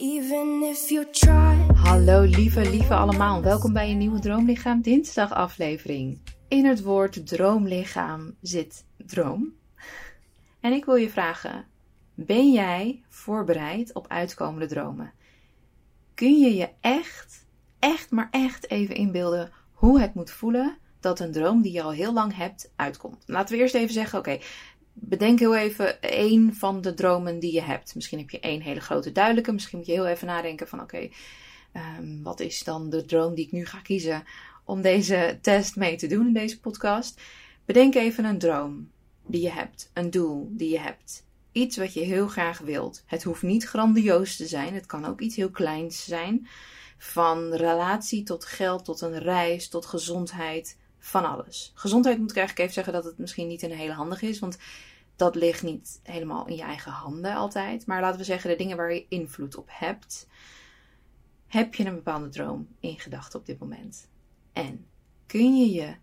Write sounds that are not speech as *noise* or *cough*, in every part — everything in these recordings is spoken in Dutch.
Even if you try. Hallo lieve, lieve allemaal. Welkom bij een nieuwe Droomlichaam dinsdag aflevering. In het woord droomlichaam zit droom. En ik wil je vragen, ben jij voorbereid op uitkomende dromen? Kun je je echt, echt maar echt even inbeelden hoe het moet voelen dat een droom die je al heel lang hebt uitkomt? Laten we eerst even zeggen, oké, bedenk heel even één van de dromen die je hebt. Misschien heb je één hele grote duidelijke. Misschien moet je heel even nadenken van oké, ehm, wat is dan de droom die ik nu ga kiezen om deze test mee te doen in deze podcast. Bedenk even een droom die je hebt, een doel die je hebt. Iets wat je heel graag wilt. Het hoeft niet grandioos te zijn, het kan ook iets heel kleins zijn. Van relatie tot geld, tot een reis, tot gezondheid, van alles. Gezondheid moet ik eigenlijk even zeggen dat het misschien niet een hele handig is, want dat ligt niet helemaal in je eigen handen altijd. Maar laten we zeggen de dingen waar je invloed op hebt. Heb je een bepaalde droom in gedachten op dit moment? En kun je je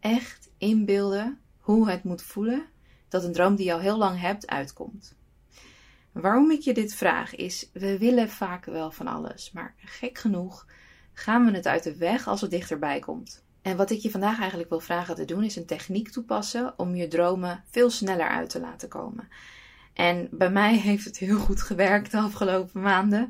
echt inbeelden hoe het moet voelen dat een droom die je al heel lang hebt uitkomt? Waarom ik je dit vraag is, we willen vaak wel van alles, maar gek genoeg gaan we het uit de weg als het dichterbij komt. En wat ik je vandaag eigenlijk wil vragen te doen, is een techniek toepassen om je dromen veel sneller uit te laten komen. En bij mij *laughs* heeft het heel goed gewerkt de afgelopen maanden.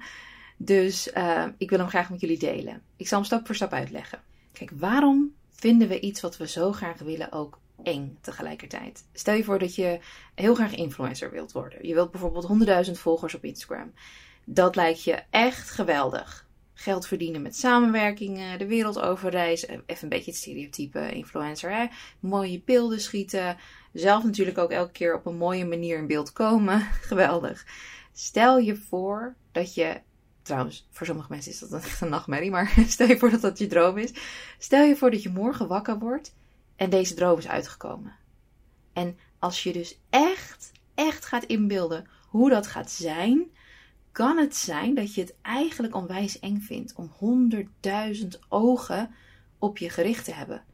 Dus uh, ik wil hem graag met jullie delen. Ik zal hem stap voor stap uitleggen. Kijk, waarom vinden we iets wat we zo graag willen ook eng tegelijkertijd? Stel je voor dat je heel graag influencer wilt worden. Je wilt bijvoorbeeld 100.000 volgers op Instagram. Dat lijkt je echt geweldig geld verdienen met samenwerkingen, de wereld overreizen. Even een beetje het stereotype influencer. Hè? Mooie beelden schieten. Zelf natuurlijk ook elke keer op een mooie manier in beeld komen. *laughs* Geweldig. Stel je voor dat je. Trouwens, voor sommige mensen is dat echt een nachtmerrie, maar *laughs* stel je voor dat dat je droom is. Stel je voor dat je morgen wakker wordt en deze droom is uitgekomen. En als je dus echt, echt gaat inbeelden hoe dat gaat zijn, kan het zijn dat je het eigenlijk onwijs eng vindt om honderdduizend ogen op je gericht te hebben.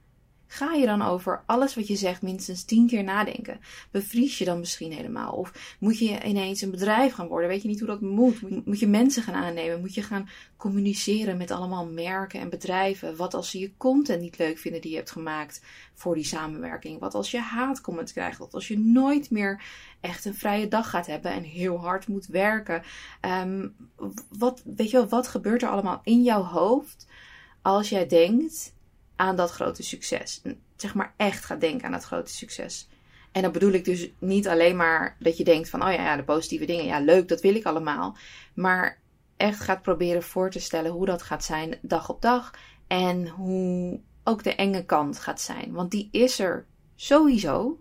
Ga je dan over alles wat je zegt minstens tien keer nadenken? Bevries je dan misschien helemaal? Of moet je ineens een bedrijf gaan worden? Weet je niet hoe dat moet? Moet je mensen gaan aannemen? Moet je gaan communiceren met allemaal merken en bedrijven? Wat als ze je content niet leuk vinden die je hebt gemaakt voor die samenwerking? Wat als je haatcomment krijgt? Wat als je nooit meer echt een vrije dag gaat hebben en heel hard moet werken? Um, wat, weet je wel, wat gebeurt er allemaal in jouw hoofd als jij denkt aan dat grote succes. Zeg maar echt gaat denken aan dat grote succes. En dan bedoel ik dus niet alleen maar dat je denkt van, oh ja, ja, de positieve dingen, ja, leuk, dat wil ik allemaal. Maar echt gaat proberen voor te stellen hoe dat gaat zijn dag op dag. En hoe ook de enge kant gaat zijn. Want die is er sowieso.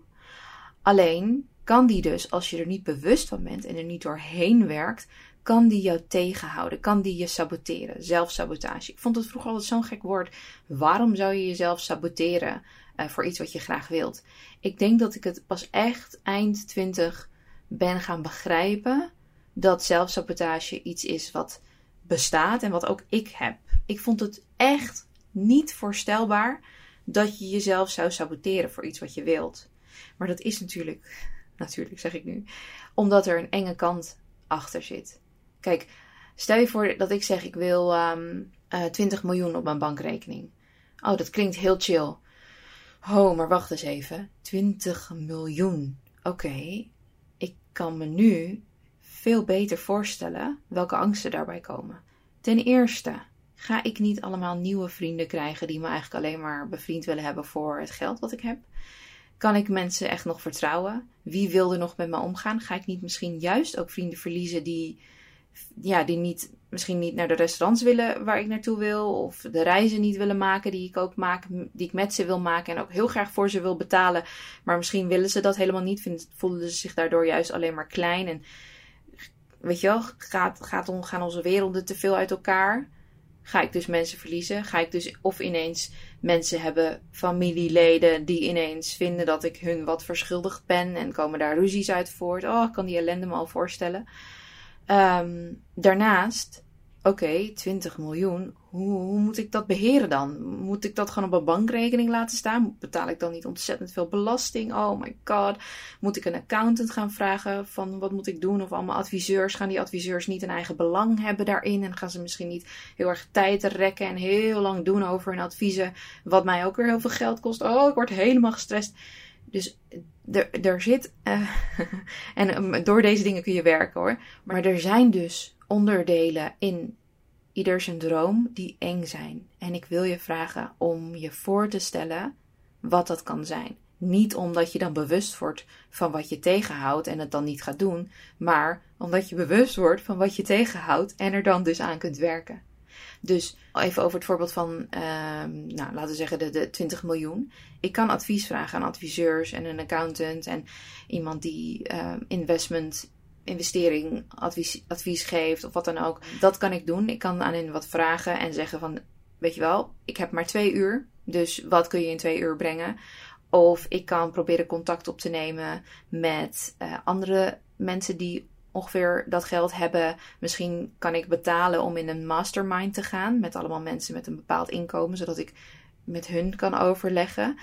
Alleen kan die dus, als je er niet bewust van bent en er niet doorheen werkt, kan die jou tegenhouden? Kan die je saboteren? Zelfsabotage. Ik vond het vroeger altijd zo'n gek woord. Waarom zou je jezelf saboteren uh, voor iets wat je graag wilt? Ik denk dat ik het pas echt eind 20 ben gaan begrijpen dat zelfsabotage iets is wat bestaat en wat ook ik heb. Ik vond het echt niet voorstelbaar dat je jezelf zou saboteren voor iets wat je wilt. Maar dat is natuurlijk, *laughs* natuurlijk zeg ik nu, omdat er een enge kant achter zit. Kijk, stel je voor dat ik zeg ik wil um, uh, 20 miljoen op mijn bankrekening. Oh, dat klinkt heel chill. Oh, maar wacht eens even. 20 miljoen. Oké, ik kan me nu veel beter voorstellen welke angsten daarbij komen. Ten eerste ga ik niet allemaal nieuwe vrienden krijgen die me eigenlijk alleen maar bevriend willen hebben voor het geld wat ik heb. Kan ik mensen echt nog vertrouwen? Wie wil er nog met me omgaan? Ga ik niet misschien juist ook vrienden verliezen die ja, die niet, misschien niet naar de restaurants willen waar ik naartoe wil. Of de reizen niet willen maken die ik ook maak, die ik met ze wil maken. En ook heel graag voor ze wil betalen. Maar misschien willen ze dat helemaal niet. Vinden, voelen ze zich daardoor juist alleen maar klein. En weet je wel, gaat, gaat on, gaan onze werelden te veel uit elkaar? Ga ik dus mensen verliezen? Ga ik dus of ineens mensen hebben, familieleden, die ineens vinden dat ik hun wat verschuldigd ben en komen daar ruzies uit voort? Oh, ik kan die ellende me al voorstellen. Um, daarnaast oké, 20 miljoen, hoe, hoe, moet ik dat beheren dan? Moet ik dat gewoon op een bankrekening laten staan? Betaal ik dan niet ontzettend veel belasting? Oh my god. Moet ik een accountant gaan vragen van wat moet ik doen? Of allemaal adviseurs. Gaan die adviseurs niet een eigen belang hebben daarin? En gaan ze misschien niet heel erg tijd rekken en heel lang doen over hun adviezen? Wat mij ook weer heel veel geld kost. Oh, ik word helemaal gestrest. Dus er, zit. Uh, *laughs* en um, door deze dingen kun je werken hoor. Maar er zijn dus onderdelen in ieder zijn droom die eng zijn. En ik wil je vragen om je voor te stellen wat dat kan zijn. Niet omdat je dan bewust wordt van wat je tegenhoudt en het dan niet gaat doen, maar omdat je bewust wordt van wat je tegenhoudt en er dan dus aan kunt werken. Dus even over het voorbeeld van, ehm, nou, laten we zeggen de, de 20 miljoen. Ik kan advies vragen aan adviseurs en een accountant en iemand die ehm, investment investering advies, advies geeft of wat dan ook. Dat kan ik doen. Ik kan aan hen wat vragen en zeggen van, weet je wel, ik heb maar twee uur. Dus wat kun je in twee uur brengen? Of ik kan proberen contact op te nemen met uh, andere mensen die ongeveer dat geld hebben. Misschien kan ik betalen om in een mastermind te gaan met allemaal mensen met een bepaald inkomen, zodat ik met hun kan overleggen.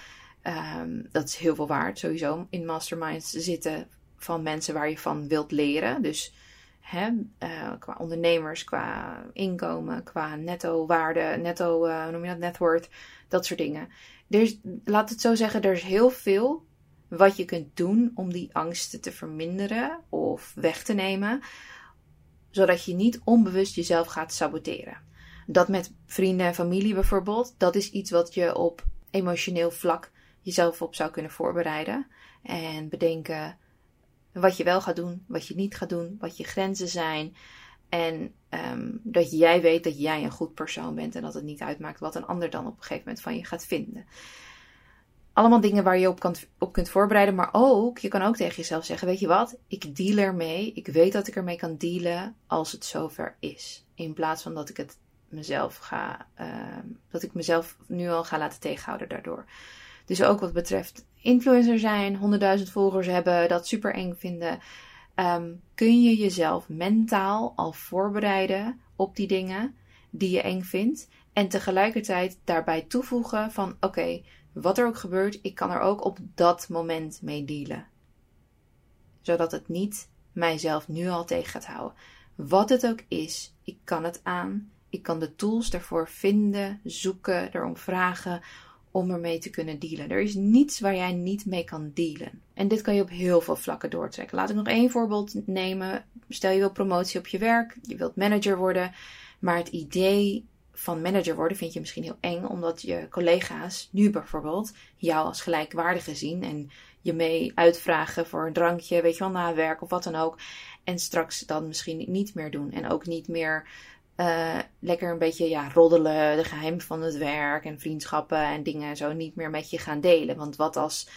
Um, dat is heel veel waard sowieso in masterminds zitten van mensen waar je van wilt leren. Dus hè, uh, qua ondernemers, qua inkomen, qua netto waarde, netto, uh, noem je dat, net worth, dat soort dingen. Dus laat het zo zeggen, er is heel veel wat je kunt doen om die angsten te verminderen of weg te nemen, zodat je niet onbewust jezelf gaat saboteren. Dat met vrienden en familie bijvoorbeeld, dat is iets wat je op emotioneel vlak jezelf op zou kunnen voorbereiden. En bedenken wat je wel gaat doen, wat je niet gaat doen, wat je grenzen zijn. En um, dat jij weet dat jij een goed persoon bent en dat het niet uitmaakt wat een ander dan op een gegeven moment van je gaat vinden. Allemaal dingen waar je op, kan, op kunt voorbereiden, maar ook, je kan ook tegen jezelf zeggen: Weet je wat, ik deal ermee. Ik weet dat ik ermee kan dealen als het zover is. In plaats van dat ik het mezelf ga, uh, dat ik mezelf nu al ga laten tegenhouden daardoor. Dus ook wat betreft influencer zijn, 100.000 volgers hebben, dat super eng vinden. Um, kun je jezelf mentaal al voorbereiden op die dingen die je eng vindt. En tegelijkertijd daarbij toevoegen van oké, wat er ook gebeurt, ik kan er ook op dat moment mee dealen. Zodat het niet mijzelf nu al tegen gaat houden. Wat het ook is, ik kan het aan. Ik kan de tools daarvoor vinden, zoeken, erom vragen om ermee te kunnen dealen. Er is niets waar jij niet mee kan dealen. En dit kan je op heel veel vlakken doortrekken. Laat ik nog één voorbeeld nemen. Stel je wil promotie op je werk, je wilt manager worden, maar het idee van manager worden vind je misschien heel eng, omdat je collega's nu bijvoorbeeld jou als gelijkwaardige zien en je mee uitvragen voor een drankje, weet je wel, na werk of wat dan ook. En straks dan misschien niet meer doen. En ook niet meer uh, lekker een beetje ja, roddelen, de geheimen van het werk en vriendschappen en dingen zo niet meer met je gaan delen. Want wat als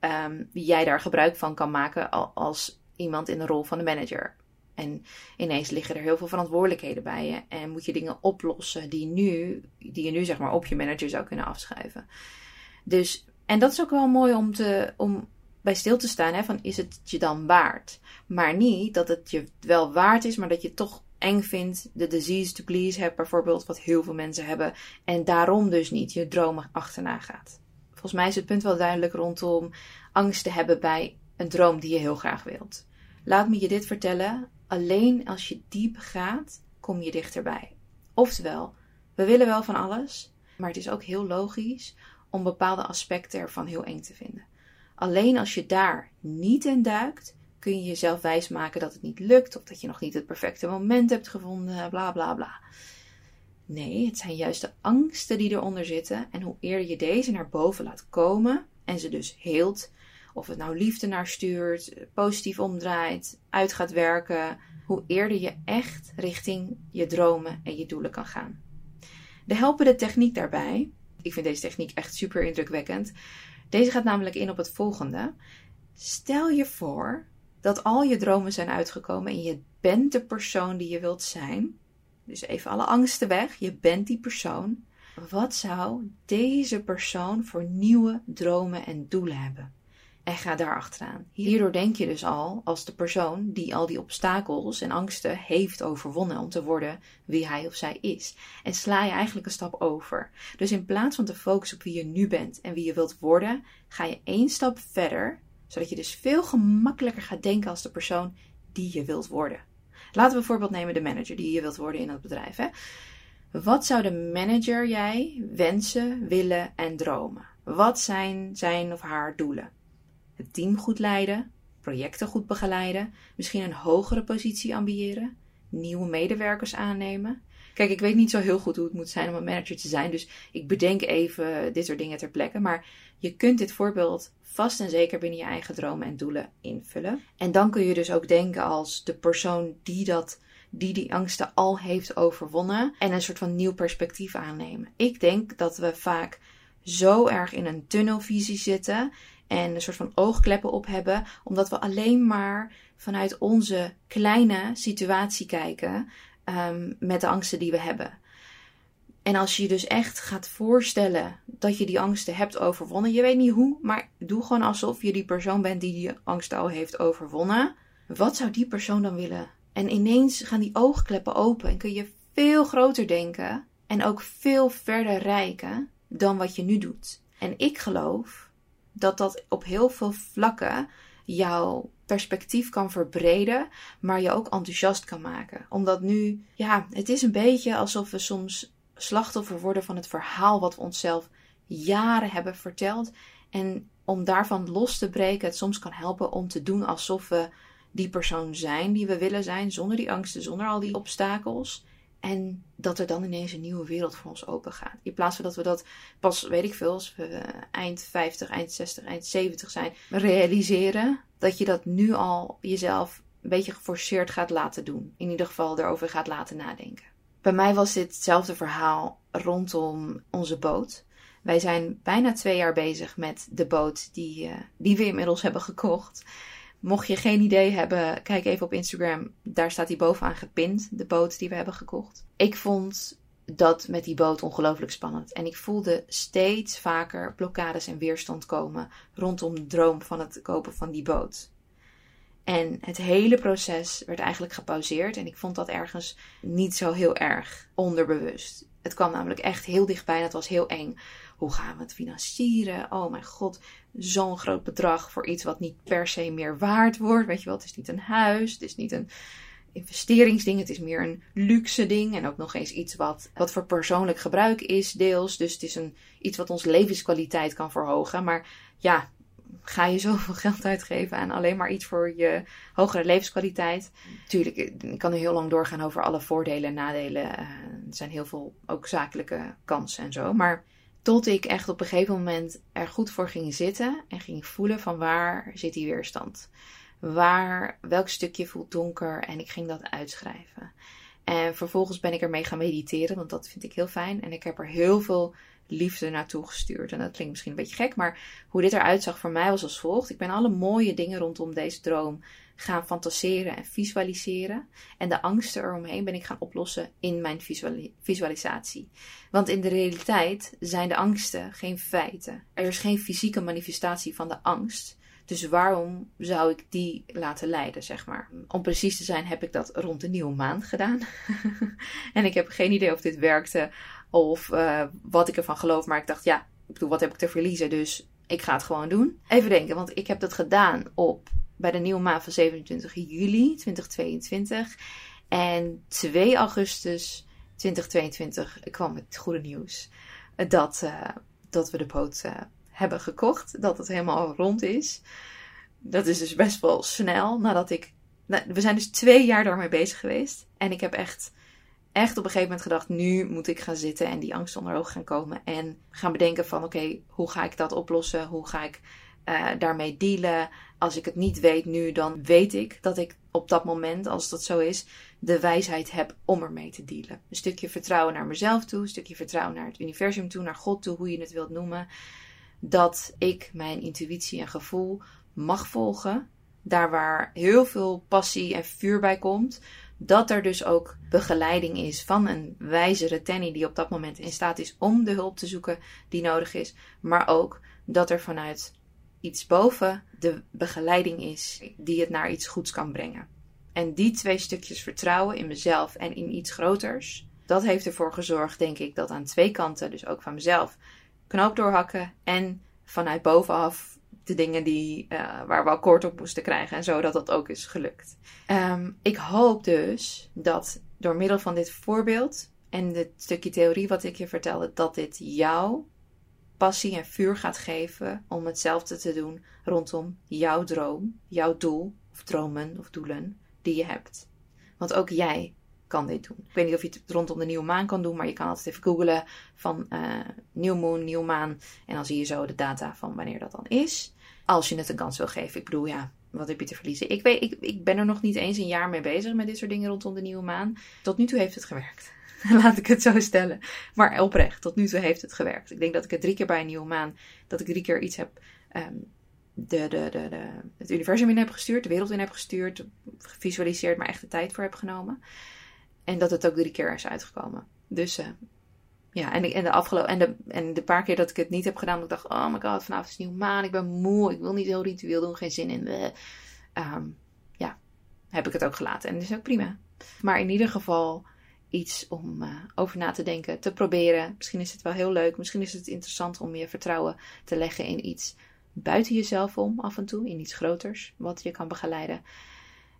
um, jij daar gebruik van kan maken als iemand in de rol van de manager? En ineens liggen er heel veel verantwoordelijkheden bij je en moet je dingen oplossen die, nu, die je nu zeg maar op je manager zou kunnen afschuiven. Dus, en dat is ook wel mooi om, te, om bij stil te staan, hè, van is het je dan waard? Maar niet dat het je wel waard is, maar dat je toch eng vindt, de disease to please hebt bijvoorbeeld, wat heel veel mensen hebben, en daarom dus niet je dromen achterna gaat. Volgens mij is het punt wel duidelijk rondom angst te hebben bij een droom die je heel graag wilt. Laat me je dit vertellen, alleen als je diep gaat, kom je dichterbij. Oftewel, we willen wel van alles, maar het is ook heel logisch om bepaalde aspecten ervan heel eng te vinden. Alleen als je daar niet in duikt, kun je jezelf wijsmaken dat het niet lukt of dat je nog niet het perfecte moment hebt gevonden, bla bla bla. Nee, het zijn juist de angsten die eronder zitten en hoe eerder je deze naar boven laat komen en ze dus heelt, of het nou liefde naar stuurt, positief omdraait, uit gaat werken, hoe eerder je echt richting je dromen en je doelen kan gaan. De helpende techniek daarbij, ik vind deze techniek echt super indrukwekkend. Deze gaat namelijk in op het volgende. Stel je voor dat al je dromen zijn uitgekomen en je bent de persoon die je wilt zijn. Dus even alle angsten weg, je bent die persoon. Wat zou deze persoon voor nieuwe dromen en doelen hebben? En ga daar achteraan. Hierdoor denk je dus al als de persoon die al die obstakels en angsten heeft overwonnen om te worden wie hij of zij is. En sla je eigenlijk een stap over. Dus in plaats van te focussen op wie je nu bent en wie je wilt worden, ga je één stap verder, zodat je dus veel gemakkelijker gaat denken als de persoon die je wilt worden. Laten we bijvoorbeeld nemen de manager die je wilt worden in het bedrijf. Hè? Wat zou de manager jij wensen, willen en dromen? Wat zijn zijn of haar doelen? Team goed leiden, projecten goed begeleiden, misschien een hogere positie ambiëren, nieuwe medewerkers aannemen. Kijk, ik weet niet zo heel goed hoe het moet zijn om een manager te zijn, dus ik bedenk even dit soort dingen ter plekke. Maar je kunt dit voorbeeld vast en zeker binnen je eigen dromen en doelen invullen. En dan kun je dus ook denken als de persoon die dat die die angsten al heeft overwonnen en een soort van nieuw perspectief aannemen. Ik denk dat we vaak zo erg in een tunnelvisie zitten en een soort van oogkleppen op hebben, omdat we alleen maar vanuit onze kleine situatie kijken um, met de angsten die we hebben. En als je je dus echt gaat voorstellen dat je die angsten hebt overwonnen, je weet niet hoe, maar doe gewoon alsof je die persoon bent die die angsten al heeft overwonnen. Wat zou die persoon dan willen? En ineens gaan die oogkleppen open en kun je veel groter denken en ook veel verder reiken dan wat je nu doet. En ik geloof dat dat op heel veel vlakken jouw perspectief kan verbreden, maar je ook enthousiast kan maken. Omdat nu, ja, het is een beetje alsof we soms slachtoffer worden van het verhaal wat we onszelf jaren hebben verteld. En om daarvan los te breken, het soms kan helpen om te doen alsof we die persoon zijn die we willen zijn, zonder die angsten, zonder al die obstakels. En dat er dan ineens een nieuwe wereld voor ons open gaat. In plaats van dat we dat pas, weet ik veel, als we eind 50, eind 60, eind 70 zijn, realiseren. Dat je dat nu al jezelf een beetje geforceerd gaat laten doen. In ieder geval erover gaat laten nadenken. Bij mij was dit hetzelfde verhaal rondom onze boot. Wij zijn bijna twee jaar bezig met de boot die, uh, die we inmiddels hebben gekocht. Mocht je geen idee hebben, kijk even op Instagram. Daar staat die bovenaan gepind, de boot die we hebben gekocht. Ik vond dat met die boot ongelooflijk spannend. En ik voelde steeds vaker blokkades en weerstand komen rondom de droom van het kopen van die boot. En het hele proces werd eigenlijk gepauzeerd. En ik vond dat ergens niet zo heel erg onderbewust. Het kwam namelijk echt heel dichtbij het was heel eng. Hoe gaan we het financieren? Oh mijn god, zo'n groot bedrag voor iets wat niet per se meer waard wordt. Weet je wel, het is niet een huis, het is niet een investeringsding, het is meer een luxe ding. En ook nog eens iets wat, wat voor persoonlijk gebruik is, deels. Dus het is een, iets wat onze levenskwaliteit kan verhogen. Maar ja, ga je zoveel geld uitgeven aan alleen maar iets voor je hogere levenskwaliteit. Tuurlijk, ik kan er heel lang doorgaan over alle voordelen en nadelen. Uh, er zijn heel veel ook zakelijke kansen en zo. Maar tot ik echt op een gegeven moment er goed voor ging zitten en ging voelen van waar zit die weerstand. Waar, welk stukje voelt donker en ik ging dat uitschrijven. En vervolgens ben ik ermee gaan mediteren, want dat vind ik heel fijn. En ik heb er heel veel liefde naartoe gestuurd. En dat klinkt misschien een beetje gek, maar hoe dit eruit zag voor mij was als volgt. Ik ben alle mooie dingen rondom deze droom gaan fantaseren en visualiseren. En de angsten eromheen ben ik gaan oplossen in mijn visualisatie. Want in de realiteit zijn de angsten geen feiten. Er is geen fysieke manifestatie van de angst. Dus waarom zou ik die laten leiden, zeg maar? Om precies te zijn heb ik dat rond de nieuwe maan gedaan. *laughs* en ik heb geen idee of dit werkte of uh, wat ik ervan geloof. Maar ik dacht, ja, ik bedoel, wat heb ik te verliezen? Dus ik ga het gewoon doen. Even denken, want ik heb dat gedaan op bij de nieuwe maan van 27 juli 2022. En 2 augustus 2022 kwam het goede nieuws dat, uh, dat we de boot hebben gekocht. Dat het helemaal rond is. Dat is dus best wel snel nadat ik. Nou, we zijn dus twee jaar daarmee bezig geweest. En ik heb echt, echt op een gegeven moment gedacht: nu moet ik gaan zitten en die angst onder ogen gaan komen. En gaan bedenken: van oké, hoe ga ik dat oplossen? Hoe ga ik uh, daarmee dealen? Als ik het niet weet nu, dan weet ik dat ik op dat moment, als dat zo is, de wijsheid heb om ermee te dealen. Een stukje vertrouwen naar mezelf toe, een stukje vertrouwen naar het universum toe, naar God toe, hoe je het wilt noemen dat ik mijn intuïtie en gevoel mag volgen. Daar waar heel veel passie en vuur bij komt. Dat er dus ook begeleiding is van een wijzere Tenny die op dat moment in staat is om de hulp te zoeken die nodig is. Maar ook dat er vanuit iets boven de begeleiding is die het naar iets goeds kan brengen. En die twee stukjes vertrouwen in mezelf en in iets groters, dat heeft ervoor gezorgd, denk ik, dat aan twee kanten, dus ook van mezelf, knoop doorhakken en vanuit bovenaf de dingen die, uh, waar we akkoord op moesten krijgen en zo, dat dat ook is gelukt. Ehm, ik hoop dus dat door middel van dit voorbeeld en het stukje theorie wat ik je vertelde, dat dit jou passie en vuur gaat geven om hetzelfde te doen rondom jouw droom, jouw doel of dromen of doelen die je hebt. Want ook jij kan dit doen. Ik weet niet of je het rondom de nieuwe maan kan doen, maar je kan altijd even googlen van uh, nieuw moon, nieuw maan. En dan zie je zo de data van wanneer dat dan is. Als je het een kans wil geven. Ik bedoel, ja, wat heb je te verliezen? Ik, weet, ik, ben er nog niet eens een jaar mee bezig met dit soort dingen rondom de nieuwe maan. Tot nu toe heeft het gewerkt. *laughs* Laat ik het zo stellen. Maar oprecht, tot nu toe heeft het gewerkt. Ik denk dat ik het drie keer bij een nieuwe maan, dat ik drie keer iets heb, de, de, de, de, het universum in heb gestuurd, de wereld in heb gestuurd, gevisualiseerd, maar echt de tijd voor heb genomen. En dat het ook drie keer is uitgekomen. Dus uh, ja, en, de afgelopen, en, de, en de paar keer dat ik het niet heb gedaan, dat ik dacht, oh my god, vanavond is nieuwe maan, ik ben moe, ik wil niet heel ritueel doen, geen zin in. Um, ja, heb ik het ook gelaten. En dat is ook prima. Maar in ieder geval iets om uh, over na te denken, te proberen. Misschien is het wel heel leuk, misschien is het interessant om je vertrouwen te leggen in iets buiten jezelf om af en toe, in iets groters, wat je kan begeleiden.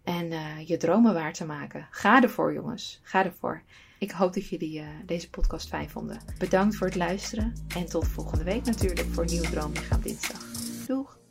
En uh, je dromen waar te maken. Ga ervoor, jongens. Ga ervoor. Ik hoop dat jullie uh, deze podcast fijn vonden. Bedankt voor het luisteren. En tot volgende week natuurlijk voor een nieuwe Droomlichaam Dinsdag. Doeg!